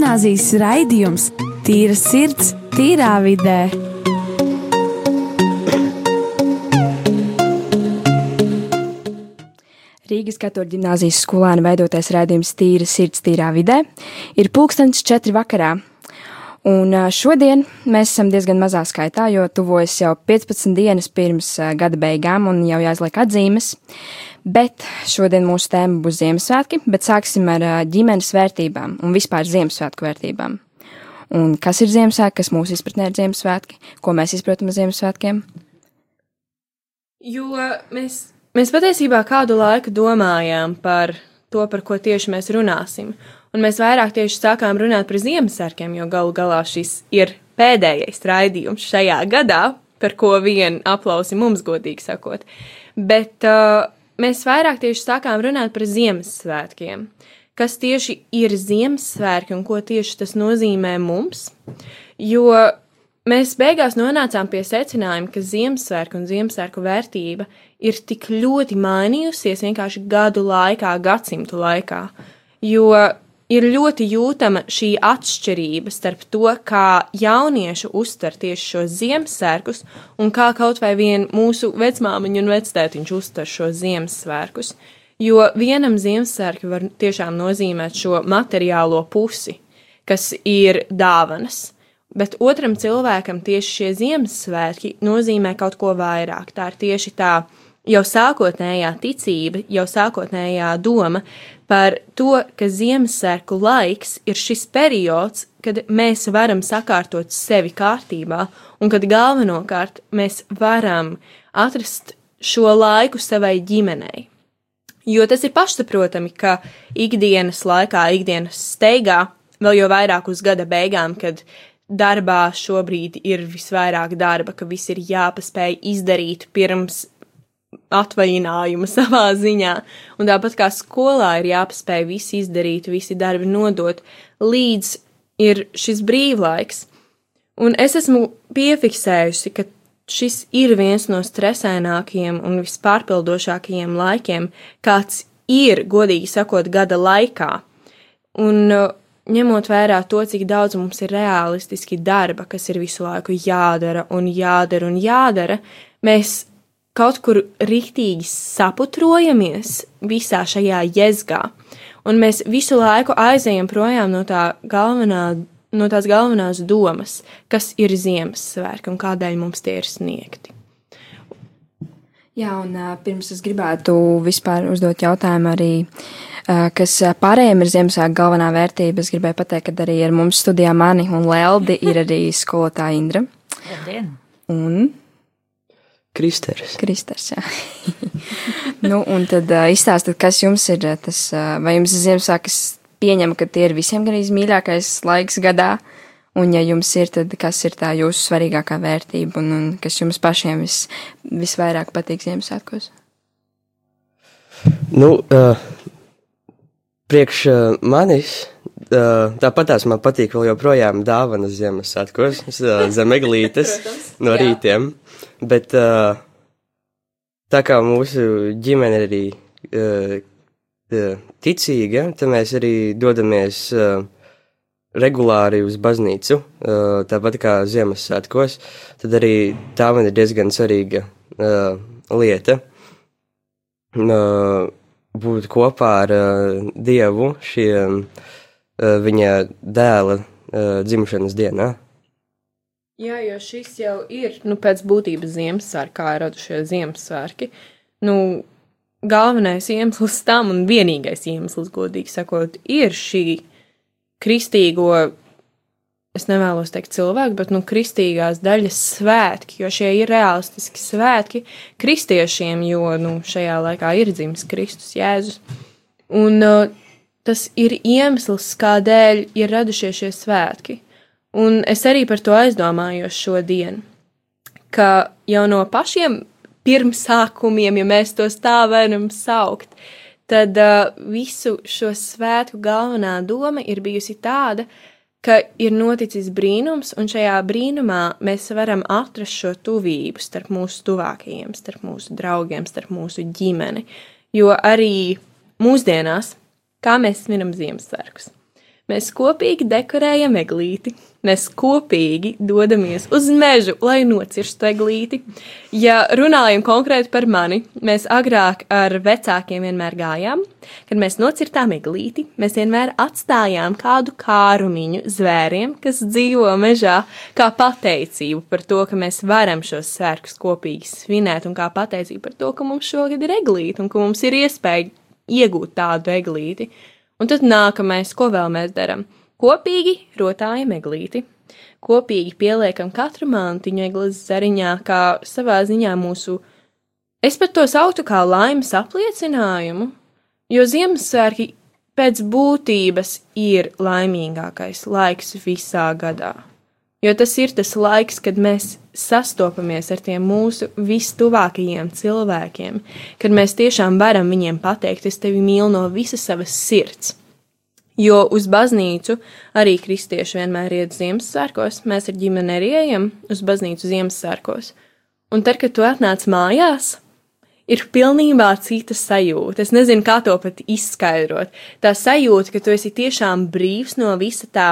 gimnāzijas raidījums Tīra sirds, tīrā vidē. Rīgas katoļu gimnāzijas skolēna veidotais raidījums Tīra sirds, tīrā vidē ir pulkstenis četri vakarā. Un šodien mēs esam diezgan mazā skaitā, jo tuvojas jau 15 dienas pirms gada beigām un jau jāizliek atzīmes. Bet šodien mūsu tēma būs Ziemassvētki, bet sāksim ar ģimenes vērtībām un vispār Ziemassvētku vērtībām. Un kas ir Ziemassvētki, kas mūsu izpratnē ir Ziemassvētki, ko mēs izprotam ar Ziemassvētkiem? Jo mēs Mēs patiesībā kādu laiku domājām par to, par ko tieši mēs runāsim. Un mēs vairāk tieši sākām runāt par Ziemassvētkiem, jo galu galā šis ir pēdējais raidījums šajā gadā, par ko vien aplausi mums, godīgi sakot. Bet uh, mēs vairāk tieši sākām runāt par Ziemassvētkiem. Kas tieši ir Ziemassvētki un ko tieši tas nozīmē mums? Jo mēs beigās nonācām pie secinājuma, ka Ziemassvētku un Ziemassvētku vērtība ir tik ļoti mainījusies vienkārši gadu laikā, gadsimtu laikā. Jo ir ļoti jūtama šī atšķirība starp to, kā jaunieši uztver tieši šos Ziemassvētkus un kā kaut vai vien mūsu vecmāmiņa un vectētiņš uztver šos Ziemassvētkus. Jo vienam Ziemassvētku var tiešām nozīmēt šo materiālo pusi, kas ir dāvanas Bet otram cilvēkam tieši šie Ziemassvētki nozīmē kaut ko vairāk. Tā ir tieši tā jau sākotnējā ticība, jau sākotnējā doma par to, ka Ziemassvētku laiks ir šis periods, kad mēs varam sakārtot sevi kārtībā, un kad galvenokārt mēs varam atrast šo laiku savai ģimenei. Jo tas ir pašsaprotami, ka ikdienas laikā, ikdienas steigā, vēl jau vairāk uz gada beigām, kad darbā šobrīd ir visvairāk darba, ka viss ir jāpaspēj izdarīt pirms atvaļinājuma savā ziņā, un tāpat kā skolā ir jāpaspēj visu izdarīt, visi darbi nodot, līdz ir šis brīvlaiks. Un es esmu piefiksējusi, ka šis ir viens no stresainākajiem un vispārpildošākajiem laikiem, kāds ir, godīgi sakot, gada laikā. Un ņemot vērā to, cik daudz mums ir realistiski darba, kas ir visu laiku jādara un jādara un jādara, mēs kaut kur riktīgi saputrojamies visā šajā jēzgā, un mēs visu laiku aizējam projām no tā galvenā. No tās galvenās domas, kas ir Ziemassvētki un kādēļ mums tie ir sniegti. Jā, un pirms es gribētu vispār uzdot jautājumu arī kas pārējiem ir Ziemassvētku galvenā vērtība. Es gribēju pateikt, ka arī ar mums studijā mani un Leldi ir arī skolotāja Indra. Labdien! Un Kristers. Kristers, jā. nu, un tad uh, izstāstiet, kas jums ir tas, uh, vai jums Ziemassvētkas pieņem, ka tie ir visiem gan izmīļākais laiks gadā, un ja jums ir, tad kas ir tā jūsu svarīgākā vērtība, un, un kas jums pašiem vis, visvairāk patīk Ziemassvētkos? Nu, uh, priekš uh, manis. Uh, Tāpatās man patīk vēl joprojām dāvanas Ziemassvētkos, uh, zem eglītes no rītiem. Bet tā kā mūsu ģimene arī uh, ticīga, tad mēs arī dodamies regulāri uz baznīcu, tāpat kā Ziemassvētkos. Tad arī tā man ir diezgan svarīga lieta. Būt kopā ar Dievu šiem uh, viņa dēla uh, dzimšanas dienā. Jā, jo šis jau ir nu, pēc būtības Ziemassvētki, kā ir radušies Ziemassvētki. Nu, galvenais iemesls tam un vienīgais iemesls, godīgi sakot, ir šī kristīgo es nevēlos teikt cilvēku, bet nu, kristīgās daļas svētki, jo šie ir realistiski svētki kristiešiem, jo nu, šajā laikā ir dzimis Kristus Jēzus. Un uh, tas ir iemesls, kādēļ ir radušies šie svētki. Un es arī par to aizdomājos šodien, ka jau no pašiem pirmsākumiem, ja mēs tos tā varam saukt, tad uh, visu šo svētku galvenā doma ir bijusi tāda, ka ir noticis brīnums, un šajā brīnumā mēs varam atrast šo tuvību starp mūsu tuvākajiem, starp mūsu draugiem, starp mūsu ģimeni. Jo arī mūsdienās, kā mēs svinam Ziemassvētkus, Mēs kopīgi dekorējam eglīti. Mēs kopīgi dodamies uz mežu, lai nocirstu eglīti. Ja runājam konkrēti par mani, mēs agrāk ar vecākiem vienmēr gājām. Kad mēs nocirtām eglīti, mēs vienmēr atstājām kādu kārumiņu zvēriem, kas dzīvo mežā, kā pateicību par to, ka mēs varam šos svētkus kopīgi svinēt, un kā pateicību par to, ka mums šogad ir eglīte un ka mums ir iespēja iegūt tādu eglīti. Un tad nākamais, ko vēl mēs darām? Kopīgi rotājam eglīti, kopīgi pieliekam katru mantiņu eglis zariņā, kā savā ziņā mūsu, es pat to sauktu kā laimes apliecinājumu, jo Ziemassvētki pēc būtības ir laimīgākais laiks visā gadā. Jo tas ir tas laiks, kad mēs sastopamies ar tiem mūsu vistuvākajiem cilvēkiem, kad mēs tiešām varam viņiem pateikt, es tevi mīlu no visas savas sirds. Jo uz baznīcu arī kristieši vienmēr iet Ziemassvētkos, mēs ar ģimeni arī ejam uz baznīcu Ziemassvētkos. Un tad, kad tu atnāc mājās, ir pilnībā cita sajūta. Es nezinu, kā to pat izskaidrot. Tā sajūta, ka tu esi tiešām brīvs no visa tā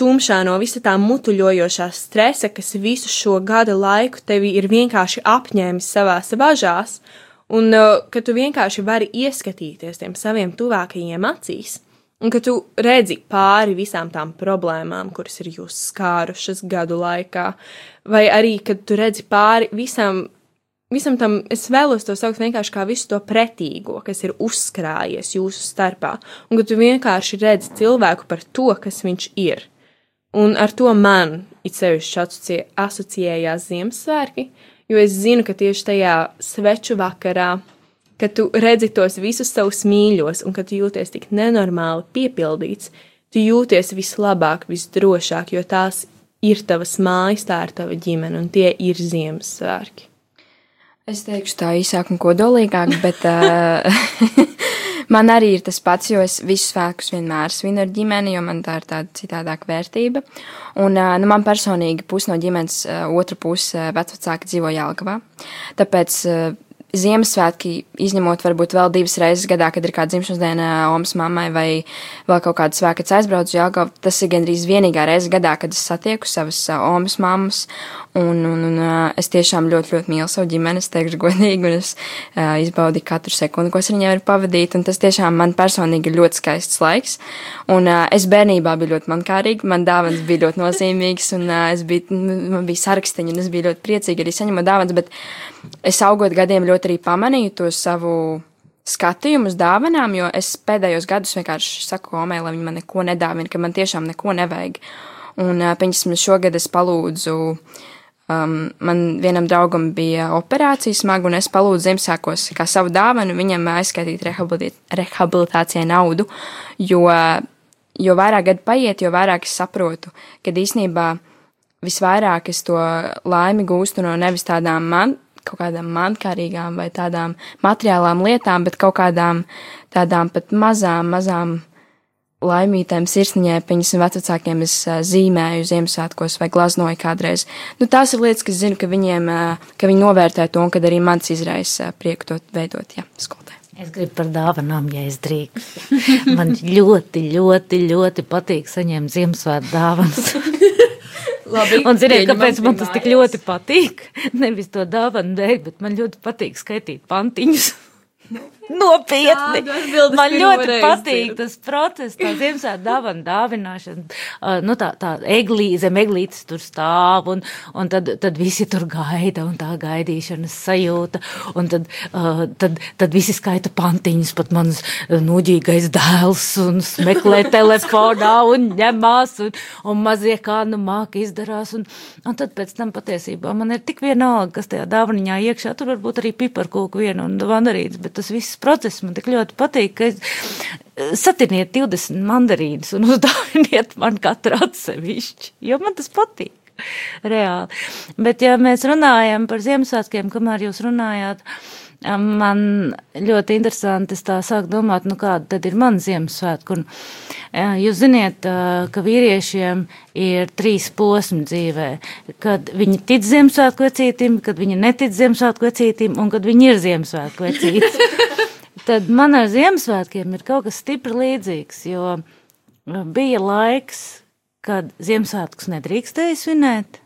tumšā no visa tā mutuļojošā stresa, kas visu šo gada laiku tevi ir vienkārši apņēmis savās važās, un uh, ka tu vienkārši vari ieskatīties tiem saviem tuvākajiem acīs, un ka tu redzi pāri visām tām problēmām, kuras ir jūs skārušas gadu laikā, vai arī, kad tu redzi pāri visam. Visam tam es vēlos to saukt vienkārši kā visu to pretīgo, kas ir uzkrājies jūsu starpā, un ka tu vienkārši redzi cilvēku par to, kas viņš ir. Un ar to man it sevišķi asociējās Ziemassvētki, jo es zinu, ka tieši tajā sveču vakarā, kad tu redzi tos visus savus mīļos un kad jūties tik nenormāli piepildīts, tu jūties vislabāk, visdrošāk, jo tās ir tavas mājas, tā ir tava ģimene un tie ir Ziemassvētki. Es teikšu tā īsāk un kodolīgāk, bet uh, Man arī ir tas pats, jo es visus svētkus vienmēr svinu ar ģimeni, jo man tā ir tāda citādāka vērtība. Un nu, man personīgi pusi no ģimenes, otra puse vecāki dzīvo Jālgavā. Tāpēc Ziemassvētki, izņemot varbūt vēl divas reizes gadā, kad ir kāda dzimšanas diena Omas mammai vai vēl kaut kāda svēka, kad aizbraucu uz Jālgavu, tas ir gandrīz vienīgā reize gadā, kad es satieku savas Omas mammas. Un, un, un es tiešām ļoti, ļoti mīlu savu ģimeni, es teikšu godīgi, un es uh, izbaudīju katru sekundi, ko es ar viņiem varu pavadīt, un tas tiešām man personīgi ir ļoti skaists laiks. Un uh, es bērnībā biju ļoti mankārīga, man dāvans bija ļoti nozīmīgs, un uh, es biju, man bija sarakstiņi, un es biju ļoti priecīga arī saņemot dāvans, bet es augot gadiem ļoti arī pamanīju to savu skatījumu uz dāvanām, jo es pēdējos gadus vienkārši saku omē, lai viņi man neko nedāvina, ka man tiešām neko nevajag. Un, piemēram, šogad es palūdzu Um, man vienam draugam bija operācija smaga, un es palūdzu Ziemassvētkos kā savu dāvanu viņam aizskaitīt rehabilitācijai naudu, jo, jo vairāk gadu paiet, jo vairāk es saprotu, ka īsnībā visvairāk es to laimi gūstu no nevis tādām man, kaut kādām mankārīgām vai tādām materiālām lietām, bet kaut kādām tādām pat mazām, mazām laimītēm sirsniņai, piņas vecākiem es zīmēju Ziemassvētkos vai glaznoju kādreiz. Nu, tās ir lietas, kas zinu, ka viņiem, ka viņi novērtē to un kad arī mans izraisa prieku to veidot, jā, skolotē. Es gribu par dāvanām, ja es drīkstu. Man ļoti, ļoti, ļoti patīk saņemt Ziemassvētku dāvanas. Labi, un ziniet, kāpēc man tas tik ļoti patīk? Nevis to dāvanu dēļ, bet man ļoti patīk skaitīt pantiņus. Nopietni! Jā, man ļoti patīk tas process, tā Ziemassvētku dāvana dāvināšana. Uh, nu, tā, tā eglī, zem eglītes tur stāv, un, un tad, tad visi tur gaida, un tā gaidīšanas sajūta, un tad, uh, tad, tad visi skaita pantiņus, pat mans nuģīgais dēls, un meklē telefonā, un ņemās, un, un mazie kā nu māk izdarās, un, un tad pēc tam patiesībā man ir tik vienalga, kas tajā dāvaniņā iekšā, tur varbūt arī piparkūku vienu un vanarītes, bet tas viss process man tik ļoti patīk, ka es eh, satiniet 20 mandarīnus un uzdāviniet man katru atsevišķi, jo man tas patīk. Reāli. Bet, ja mēs runājam par Ziemassvētkiem, kamēr jūs runājāt, man ļoti interesanti, es tā sāku domāt, nu kāda tad ir mana Ziemassvētka. Un, jūs ziniet, ka vīriešiem ir trīs posmi dzīvē, kad viņi tic Ziemassvētku vecītim, kad viņi netic Ziemassvētku vecītim un kad viņi ir Ziemassvētku vecītis. tad man ar Ziemassvētkiem ir kaut kas stipri līdzīgs, jo bija laiks, kad Ziemassvētkus nedrīkstēja svinēt,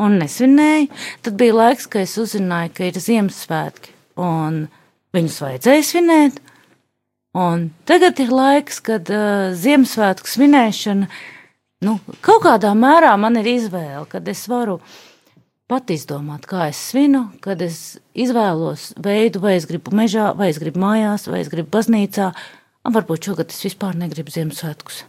un nesvinēju. Tad bija laiks, kad es uzzināju, ka ir Ziemassvētki, un viņus vajadzēja svinēt. Un tagad ir laiks, kad uh, Ziemassvētku svinēšana nu, kaut kādā mērā man ir izvēle, kad es varu pat izdomāt, kā es svinu, kad es izvēlos veidu, vai es gribu mežā, vai es gribu mājās, vai es gribu baznīcā, un varbūt šogad es vispār negribu Ziemassvētkus.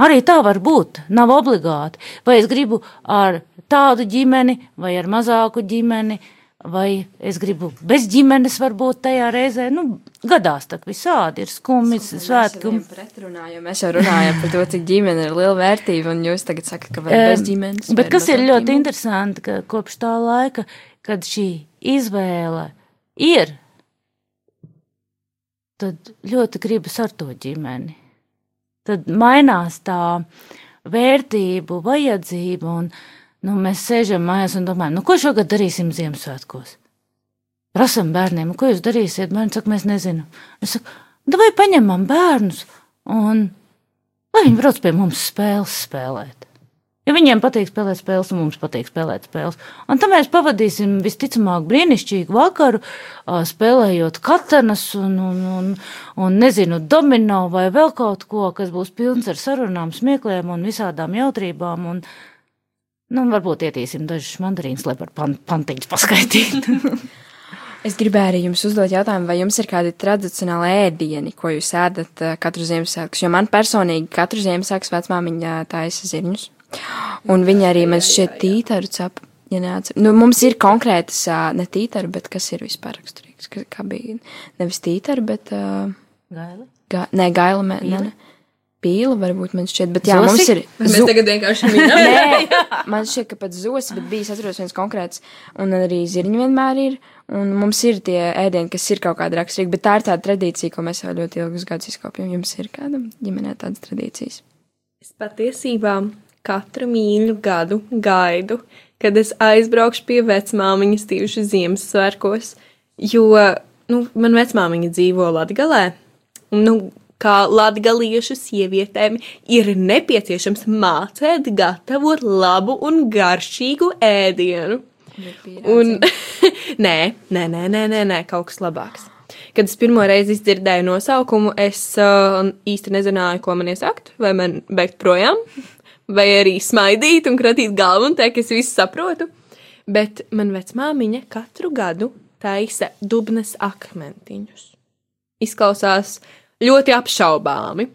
Arī tā var būt, nav obligāti. Vai es gribu ar tādu ģimeni, vai ar mazāku ģimeni, vai es gribu bez ģimenes, varbūt tajā reizē. Nu, gadās tā visādi ir skumji, svētki. Un... Pretrunā, jo mēs jau runājam par to, cik ģimene ir liela vērtība, un jūs tagad sakat, ka var bez ģimenes. Bet kas ir ļoti ģimeni? interesanti, ka kopš tā laika, kad šī izvēle ir, tad ļoti gribas ar to ģimeni tad mainās tā vērtību, vajadzība. Un, nu, mēs sēžam mājās un domājam, nu, ko šogad darīsim Ziemassvētkos. Prasam bērniem, ko jūs darīsiet? Bērni saka, mēs nezinām. Es saku, nu, vai paņemam bērnus un lai viņi brauc pie mums spēles spēlēt. Ja viņiem patīk spēlēt spēles, un mums patīk spēlēt spēles. Un tad mēs pavadīsim visticamāk brīnišķīgu vakaru, spēlējot katanas un, un, un, un nezinu, domino vai vēl kaut ko, kas būs pilns ar sarunām, smiekliem un visādām jautrībām. Un, nu, varbūt ietīsim dažus mandarīnus, lai par pan, pantiņus paskaitītu. Es gribēju arī jums uzdot jautājumu, vai jums ir kādi tradicionāli ēdieni, ko jūs ēdat katru Ziemassvētku? Jo man personīgi katru Ziemassvētku vecmāmiņa taisa zirņus. Un viņi arī man šķiet tītaru cep. Ja neatcer. nu, mums ir konkrētas, ne tītaru, bet kas ir vispār raksturīgs, kā, bija. Nevis tītaru, bet. Uh, gaila? Ga, nē, gaila, mē, ne, ne. Pīla varbūt man šķiet, bet jā, Zosi? mums ir. Mēs zu... tagad vienkārši minējam. Nē, man šķiet, ka pat zosi, bet bijis atceros viens konkrēts, un arī zirņi vienmēr ir, un mums ir tie ēdieni, kas ir kaut kāda raksturīga, bet tā ir tāda tradīcija, ko mēs jau ļoti ilgus gadus izkopjam. Jums ir kāda ģimenē tādas tradīcijas? Es patiesībā katru mīļu gadu gaidu, kad es aizbraukšu pie vecmāmiņas tieši Ziemassvētkos, jo, nu, man vecmāmiņa dzīvo Latgalē. Nu, kā latgaliešu sievietēm ir nepieciešams mācīt gatavot labu un garšīgu ēdienu. Un, nē, nē, nē, nē, nē, nē, kaut kas labāks. Kad es pirmo reizi izdzirdēju nosaukumu, es uh, īsti nezināju, ko man iesākt, vai man beigt projām, vai arī smaidīt un kratīt galvu un teikt, ka es visu saprotu. Bet man vecmāmiņa katru gadu taisa dubnes akmentiņus. Izklausās ļoti apšaubāmi,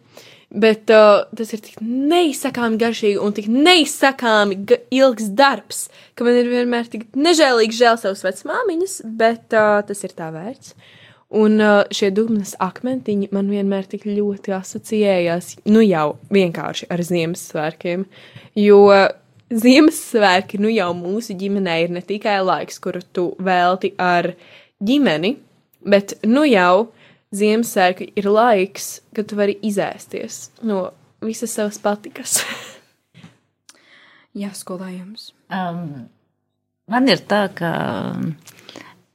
bet uh, tas ir tik neizsakāmi garšīgi un tik neizsakāmi ilgs darbs, ka man ir vienmēr tik nežēlīgi žēl savas vecmāmiņas, bet uh, tas ir tā vērts. Un uh, šie dubnas akmentiņi man vienmēr tik ļoti asociējās, nu jau vienkārši ar Ziemassvētkiem. Jo Ziemassvētki, nu jau mūsu ģimenē ir ne tikai laiks, kuru tu velti ar ģimeni, bet nu jau Ziemassvētki ir laiks, kad tu vari izēsties no visas savas patikas. Jā, skolājums. Um, man ir tā, ka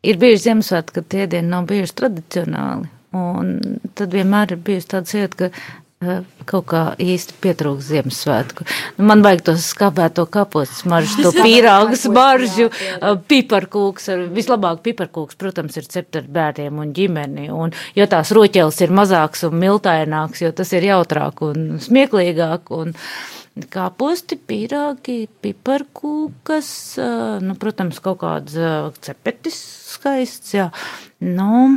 ir bijuši Ziemassvētki, kad tie dieni nav bijuši tradicionāli. Un tad vienmēr ir bijusi tāda sajūta, ka kaut kā īsti pietrūkst Ziemassvētku. Nu, man vajag to skābēto kapostu smaržu, to pīrāgu smaržu, eh, piparkūks. Vislabāk piparkūks, protams, ir cept ar bērniem un ģimeni. Un, jo tās roķeles ir mazāks un miltaināks, jo tas ir jautrāk un smieklīgāk. Un, Kāposti, pīrāgi, piparkūkas, nu, protams, kaut kāds cepetis skaists, jā. Nu,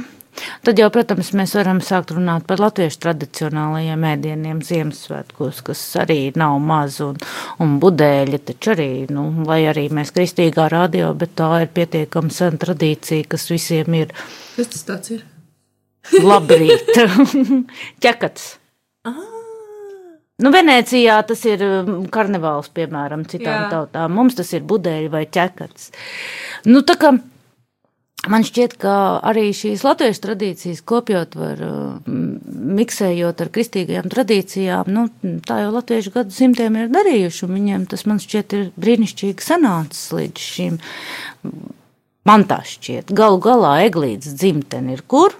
Tad jau, protams, mēs varam sākt runāt par latviešu tradicionālajiem ēdieniem Ziemassvētkos, kas arī nav maz, un, un budēļi taču arī, nu, lai arī mēs kristīgā radio, bet tā ir pietiekama sena tradīcija, kas visiem ir. Kas tas tāds ir? Labrīt! Ķekats! Ah! Nu, Venecijā tas ir um, karnevāls, piemēram, citām Jā. tautām. Mums tas ir budeļi vai ķekats. Nu, tā kā man šķiet, ka arī šīs latviešu tradīcijas kopjot var, miksējot ar kristīgajām tradīcijām, nu, tā jau latviešu gadu simtiem ir darījuši, un viņiem tas man šķiet ir brīnišķīgi sanācis līdz šim. Man tā šķiet. Galu galā eglītes dzimtene ir kur?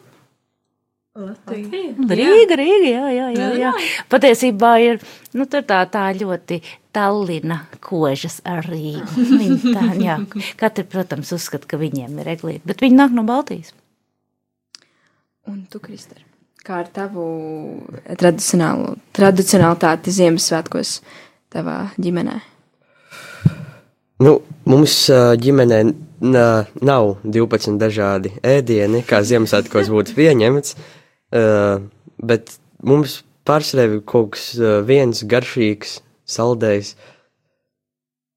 Latvija. Rīga, Rīga, jā, jā, jā, jā. Patiesībā ir, nu, tur tā, tā ļoti Tallina kožas ar Rīgu. Viņi tā, jā. Katri, protams, uzskata, ka viņiem ir eglīte, bet viņi nāk no Baltijas. Un tu, Krister, kā ar tavu tradicionālu, tradicionalitāti Ziemassvētkos tavā ģimenē? Nu, mums ģimenē nav 12 dažādi ēdieni, kā Ziemassvētkos būtu pieņemts. Uh, bet mums pārsvarā ir kaut kas uh, viens garšīgs, saldējs.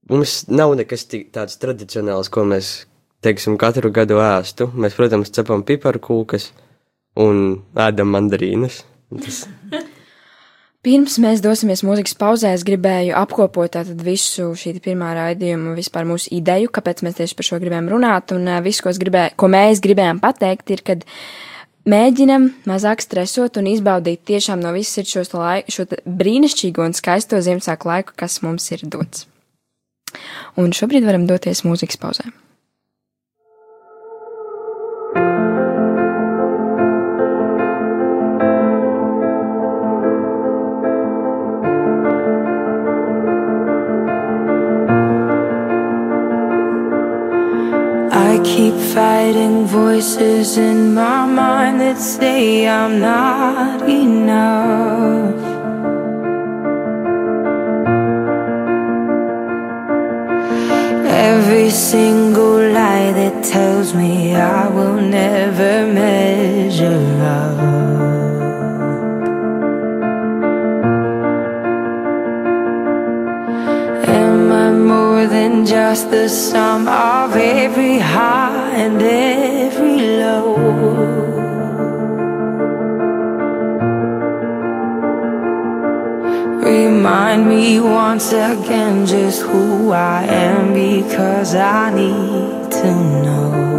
Mums nav nekas tāds tradicionāls, ko mēs, teiksim, katru gadu ēstu. Mēs, protams, cepam piparkūkas un ēdam mandarīnus. Tas... Pirms mēs dosimies mūzikas pauzē, es gribēju apkopot visu šī pirmā raidījuma, vispār mūsu ideju, kāpēc mēs tieši par šo gribējām runāt. Un uh, viss, ko, gribēju, ko mēs gribējām pateikt, ir, ka uh, Mēģinam mazāk stresot un izbaudīt tiešām no visas ir šos laiku, šo brīnišķīgo un skaisto Ziemassvētku laiku, kas mums ir dots. Un šobrīd varam doties mūzikas pauzē. Keep fighting voices in my mind that say I'm not enough. Every single lie that tells me I will never measure just the sum of every high and every low. Remind me once again just who I am because I need to know.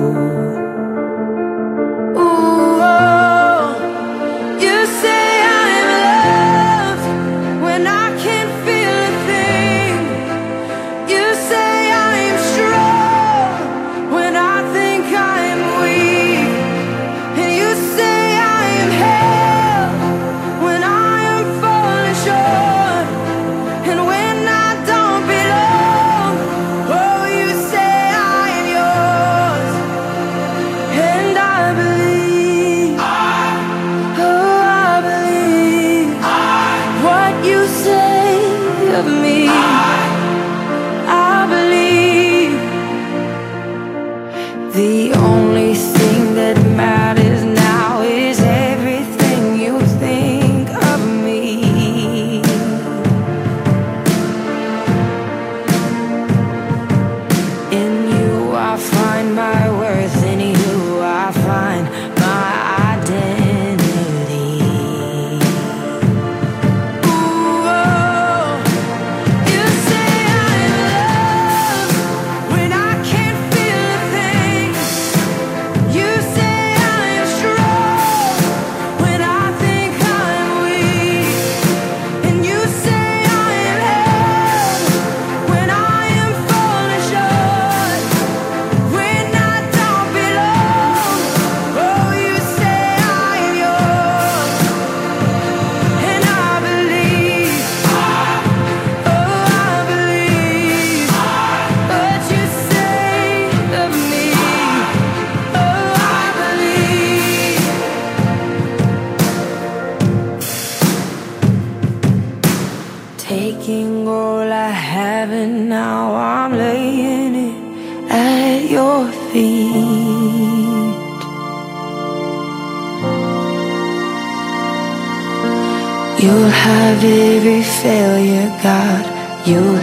you.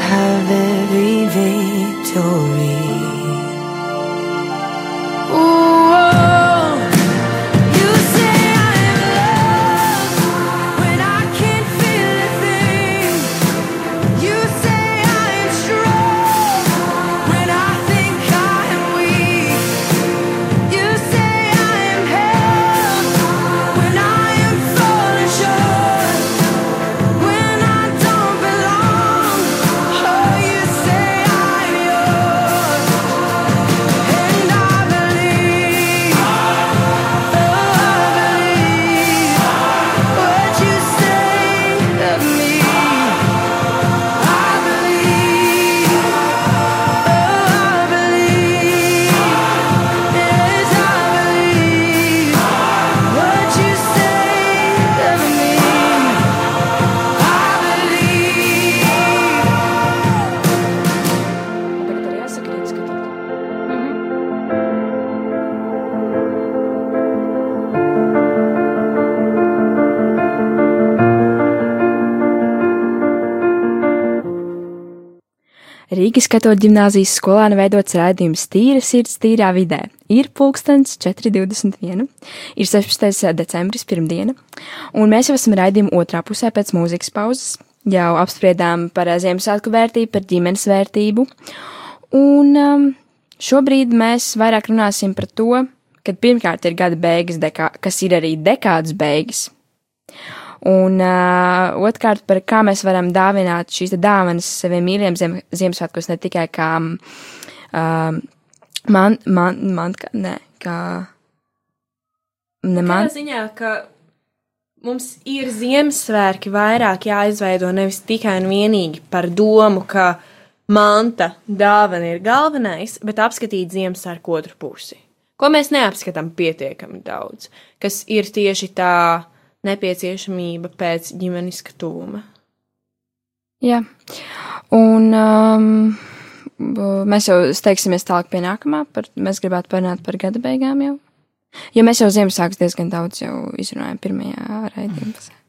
Rīgas katoļu ģimnāzijas skolāna veidots raidījums Tīra sirds tīrā vidē. Ir pulkstens 4.21, ir 16. decembris pirmdiena, un mēs jau esam raidījuma otrā pusē pēc mūzikas pauzes. Jau apspriedām par Ziemassvētku vērtību, par ģimenes vērtību, un um, šobrīd mēs vairāk runāsim par to, kad pirmkārt ir gada beigas, dekā, kas ir arī dekādas beigas. Un uh, otrkārt, par kā mēs varam dāvināt šīs dāvanas saviem mīļiem ziem, Ziemassvētkos ne tikai kā uh, man, man, man, kā, ne, kā, ne man. Tā ziņā, ka mums ir Ziemassvētki vairāk jāizveido nevis tikai un vienīgi par domu, ka manta dāvana ir galvenais, bet apskatīt Ziemassvētku otru pusi. Ko mēs neapskatām pietiekami daudz, kas ir tieši tā nepieciešamība pēc ģimeniska tūma. Jā, un um, mēs jau steigsimies tālāk pie nākamā, par, mēs gribētu parunāt par gada beigām jau. Jo mēs jau Ziemassvētkus diezgan daudz jau izrunājam pirmajā raidījumā.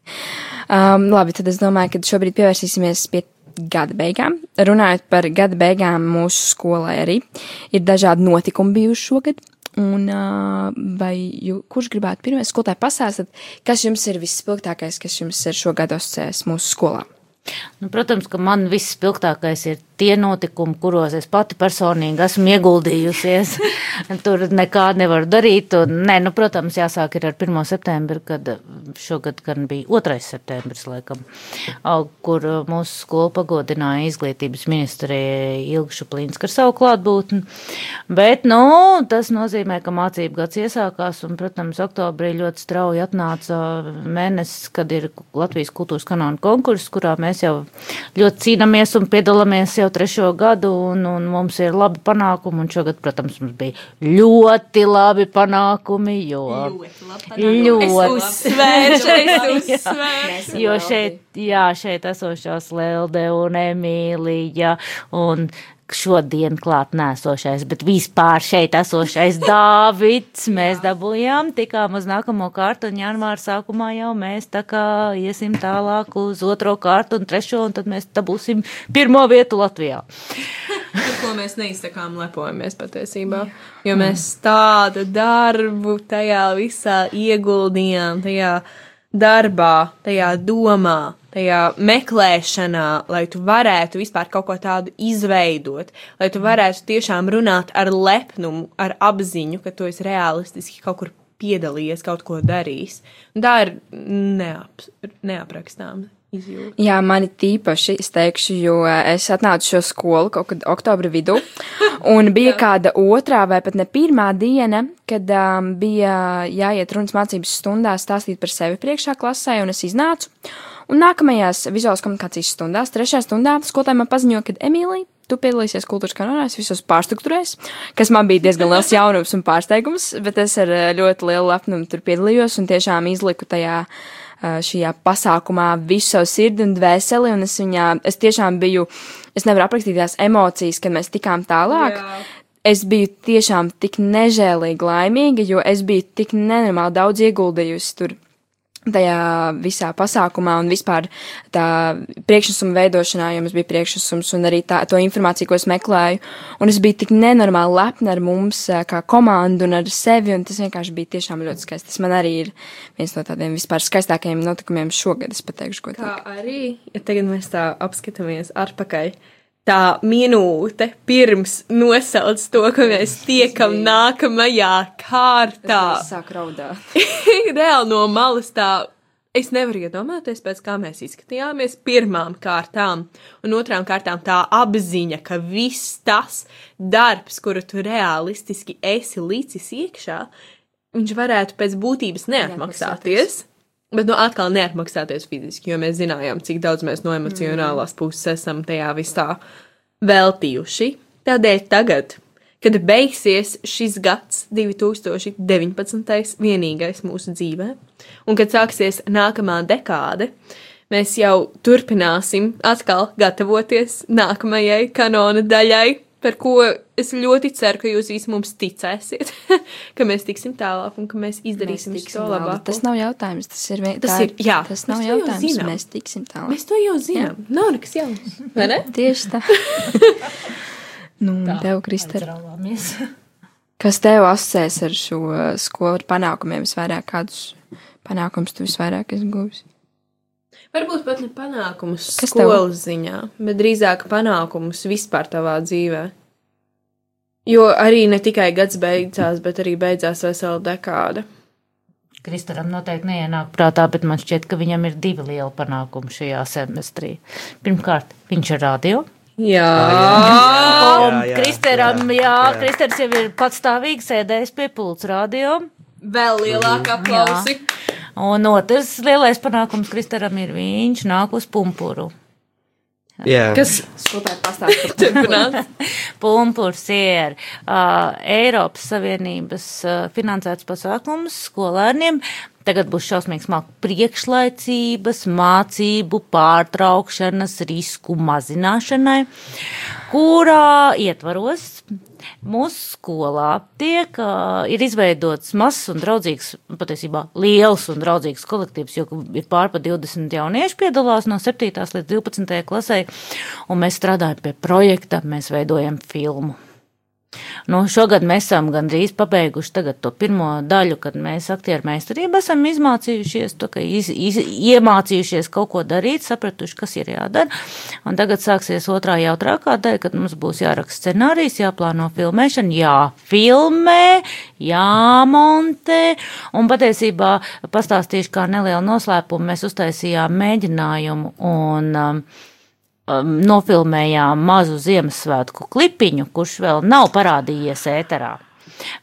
Um, labi, tad es domāju, ka šobrīd pievērsīsimies pie gada beigām. Runājot par gada beigām mūsu skolai arī ir dažādi notikumi bijuši šogad. Un vai jū, kurš gribētu pirmais skolotāji pastāstīt, kas jums ir visspilgtākais, kas jums ir šogad asociēts mūsu skolā? Nu, protams, ka man viss spilgtākais ir tie notikumi, kuros es pati personīgi esmu ieguldījusies. Tur nekā nevar darīt. Un, nē, nu, protams, jāsāk ar 1. septembri, kad šogad gan bija 2. septembris, laikam, kur mūsu skola pagodināja izglītības ministrija Ilgšu Plīnsku ar savu klātbūtni. Bet, nu, tas nozīmē, ka mācību gads iesākās un, protams, oktobrī ļoti strauji atnāca mēnesis, kad ir Latvijas kultūras kanāla konkurss, kurā mēs jau ļoti cīnāmies un piedalāmies jau jau trešo gadu, un, un mums ir labi panākumi. Un šogad, protams, mums bija ļoti labi panākumi. Jo, ļoti labi uzsvēršu, uzsvēršu. jo šeit, jā, šeit esošās Lelde un Emīlija un šodien klāt nēsošais, bet vispār šeit esošais Dāvids. Mēs dabūjām, tikām uz nākamo kārtu, un janvāra sākumā jau mēs tā kā iesim tālāk uz otro kārtu un trešo, un tad mēs dabūsim pirmo vietu Latvijā. Par ko mēs neizsakām lepojamies patiesībā, jo mēs tādu darbu tajā visā ieguldījām, tajā darbā, tajā domā tajā meklēšanā, lai tu varētu vispār kaut ko tādu izveidot, lai tu varētu tiešām runāt ar lepnumu, ar apziņu, ka tu esi realistiski kaut kur piedalījies, kaut ko darījis. Un tā ir neap, neaprakstāma. Izjūta. Jā, mani tīpaši, es teikšu, jo es atnācu šo skolu kaut kad oktobra vidū, un bija kāda otrā vai pat ne pirmā diena, kad um, bija jāiet runas mācības stundā stāstīt par sevi priekšā klasē, un es iznācu. Un nākamajās vizuālās komunikācijas stundās, trešajā stundā, skolotāja man paziņoja, ka Emīlija, tu piedalīsies kultūras kanālās, visos pārstruktūrēs, kas man bija diezgan liels jaunums un pārsteigums, bet es ar eh, ļoti lielu lepnumu tur piedalījos un tiešām izliku tajā eh, šajā pasākumā visu savu sirdi un dvēseli, un es viņā, es tiešām biju, es nevaru aprakstīt tās emocijas, kad mēs tikām tālāk. Jā. Es biju tiešām tik nežēlīgi laimīga, jo es biju tik nenormāli daudz ieguldījusi tur tajā visā pasākumā un vispār tā priekšnesuma veidošanā, jo mums bija priekšnesums un arī tā, to informāciju, ko es meklēju. Un es biju tik nenormāli lepna ar mums, kā komandu un ar sevi, un tas vienkārši bija tiešām ļoti skaisti. Tas man arī ir viens no tādiem vispār skaistākajiem notikumiem šogad, es pateikšu, ko tā. Kā arī, ja tagad mēs tā apskatāmies atpakaļ tā minūte pirms nosauc to, ka mēs tiekam nākamajā kārtā. Sāk raudāt. Reāli no malas tā. Es nevaru iedomāties, pēc kā mēs izskatījāmies pirmām kārtām, un otrām kārtām tā apziņa, ka viss tas darbs, kuru tu realistiski esi licis iekšā, viņš varētu pēc būtības neatmaksāties. Bet nu, atkal neatmaksāties fiziski, jo mēs zinājām, cik daudz mēs no emocionālās mm. puses esam tajā visā veltījuši. Tādēļ tagad, kad beigsies šis gads, 2019. vienīgais mūsu dzīvē, un kad sāksies nākamā dekāde, mēs jau turpināsim atkal gatavoties nākamajai kanona daļai par ko es ļoti ceru, ka jūs visi mums ticēsiet, ka mēs tiksim tālāk un ka mēs izdarīsim mēs to labāk. Tas nav jautājums, tas ir vienkārši. Tas ir, jā, tas nav jautājums, mēs tiksim tālāk. Mēs to jau zinām, jā. nav nekas jauns, vai ne? Tieši tā. nu, tā, tev, Kristēra. Kas tev asociēs ar šo skolu panākumiem visvairāk? Kādus panākumus tu visvairāk esi guvis? Varbūt pat ne panākumus Kas skolas tev? ziņā, bet drīzāk panākumus vispār tavā dzīvē. Jo arī ne tikai gads beidzās, bet arī beidzās vesela dekāda. Kristaram noteikti neienāk prātā, bet man šķiet, ka viņam ir divi lieli panākumi šajā semestrī. Pirmkārt, viņš ir radio. Jā, un Kristeram, jā, jā, Kristers jau ir patstāvīgi sēdējis pie pults radio. Vēl lielāka aplausi. Un otrs lielais panākums Kristaram ir viņš nāk uz pumpuru. Jā. Kas skopēt pastāstīt? Pumpurs ir uh, Eiropas Savienības uh, finansēts pasākums skolēniem. Tagad būs šausmīgs māku priekšlaicības, mācību pārtraukšanas risku mazināšanai, kurā ietvaros Mūsu skolā tiek, ir izveidots mazs un draudzīgs, patiesībā liels un draudzīgs kolektīvs, jo ir pārpa 20 jaunieši piedalās no 7. līdz 12. klasē, un mēs strādājam pie projekta, mēs veidojam filmu. Nu, šogad mēs esam gandrīz pabeiguši to pirmo daļu, kad mēs aktieru meistarību esam izmācījušies, to, iz, iz, iemācījušies kaut ko darīt, sapratuši, kas ir jādara. Un tagad sāksies otrā jautrākā daļa, kad mums būs jāraksta scenārijs, jāplāno filmēšana, jāfilmē, jāmontē. Un patiesībā pastāstīšu kā nelielu noslēpumu, mēs uztaisījām mēģinājumu un um, um, nofilmējām mazu Ziemassvētku klipiņu, kurš vēl nav parādījies ēterā.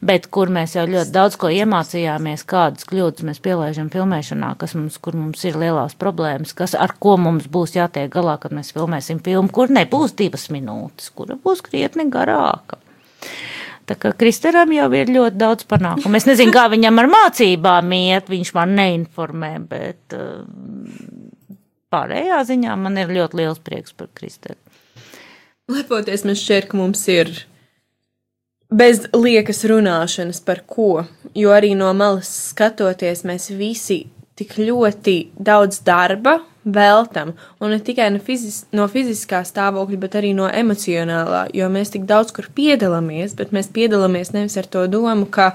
Bet kur mēs jau ļoti daudz ko iemācījāmies, kādas kļūdas mēs pielaižam filmēšanā, kas mums, kur mums ir lielās problēmas, kas ar ko mums būs jātiek galā, kad mēs filmēsim filmu, kur nebūs divas minūtes, kura būs krietni garāka. Tā kā Kristeram jau ir ļoti daudz panākumu. Es nezinu, kā viņam ar mācībām iet, viņš man neinformē, bet uh, pārējā ziņā man ir ļoti liels prieks par Kristēnu. Lepoties, man šķiet, ka mums ir bez liekas runāšanas par ko, jo arī no malas skatoties, mēs visi tik ļoti daudz darba veltam, un ne tikai no, fizis, no fiziskā stāvokļa, bet arī no emocionālā, jo mēs tik daudz kur piedalāmies, bet mēs piedalāmies nevis ar to domu, ka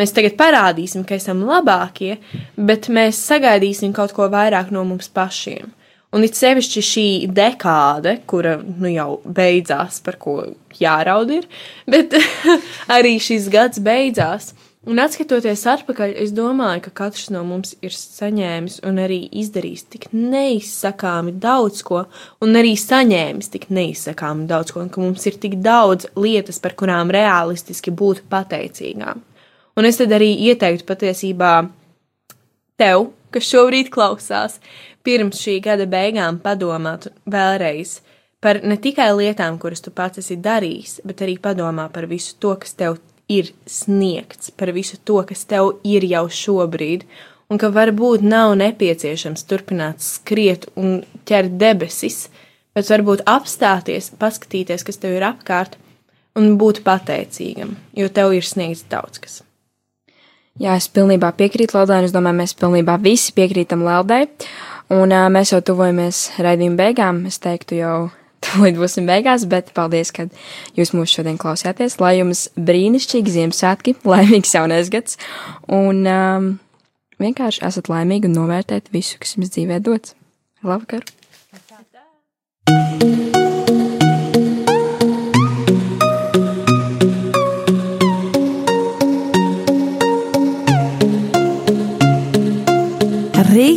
mēs tagad parādīsim, ka esam labākie, bet mēs sagaidīsim kaut ko vairāk no mums pašiem. Un it sevišķi šī dekāde, kura nu jau beidzās, par ko jāraud ir, bet arī šis gads beidzās. Un atskatoties atpakaļ, es domāju, ka katrs no mums ir saņēmis un arī izdarījis tik neizsakāmi daudz ko, un arī saņēmis tik neizsakāmi daudz ko, un ka mums ir tik daudz lietas, par kurām realistiski būt pateicīgām. Un es tad arī ieteiktu patiesībā tev, kas šobrīd klausās, pirms šī gada beigām padomāt vēlreiz par ne tikai lietām, kuras tu pats esi darījis, bet arī padomā par visu to, kas tev ir sniegts, par visu to, kas tev ir jau šobrīd, un ka varbūt nav nepieciešams turpināt skriet un ķert debesis, bet varbūt apstāties, paskatīties, kas tev ir apkārt, un būt pateicīgam, jo tev ir sniegts daudz kas. Jā, es pilnībā piekrītu Laldai, un es domāju, mēs pilnībā visi piekrītam Laldai. Un uh, mēs jau tuvojamies raidījuma beigām. Es teiktu, jau tūlīt būsim beigās, bet paldies, ka jūs mūs šodien klausījāties. Lai jums brīnišķīgi Ziemassvētki, laimīgs jaunais gads, un um, vienkārši esat laimīgi un novērtēt visu, kas jums dzīvē dots. Labvakar! Tā.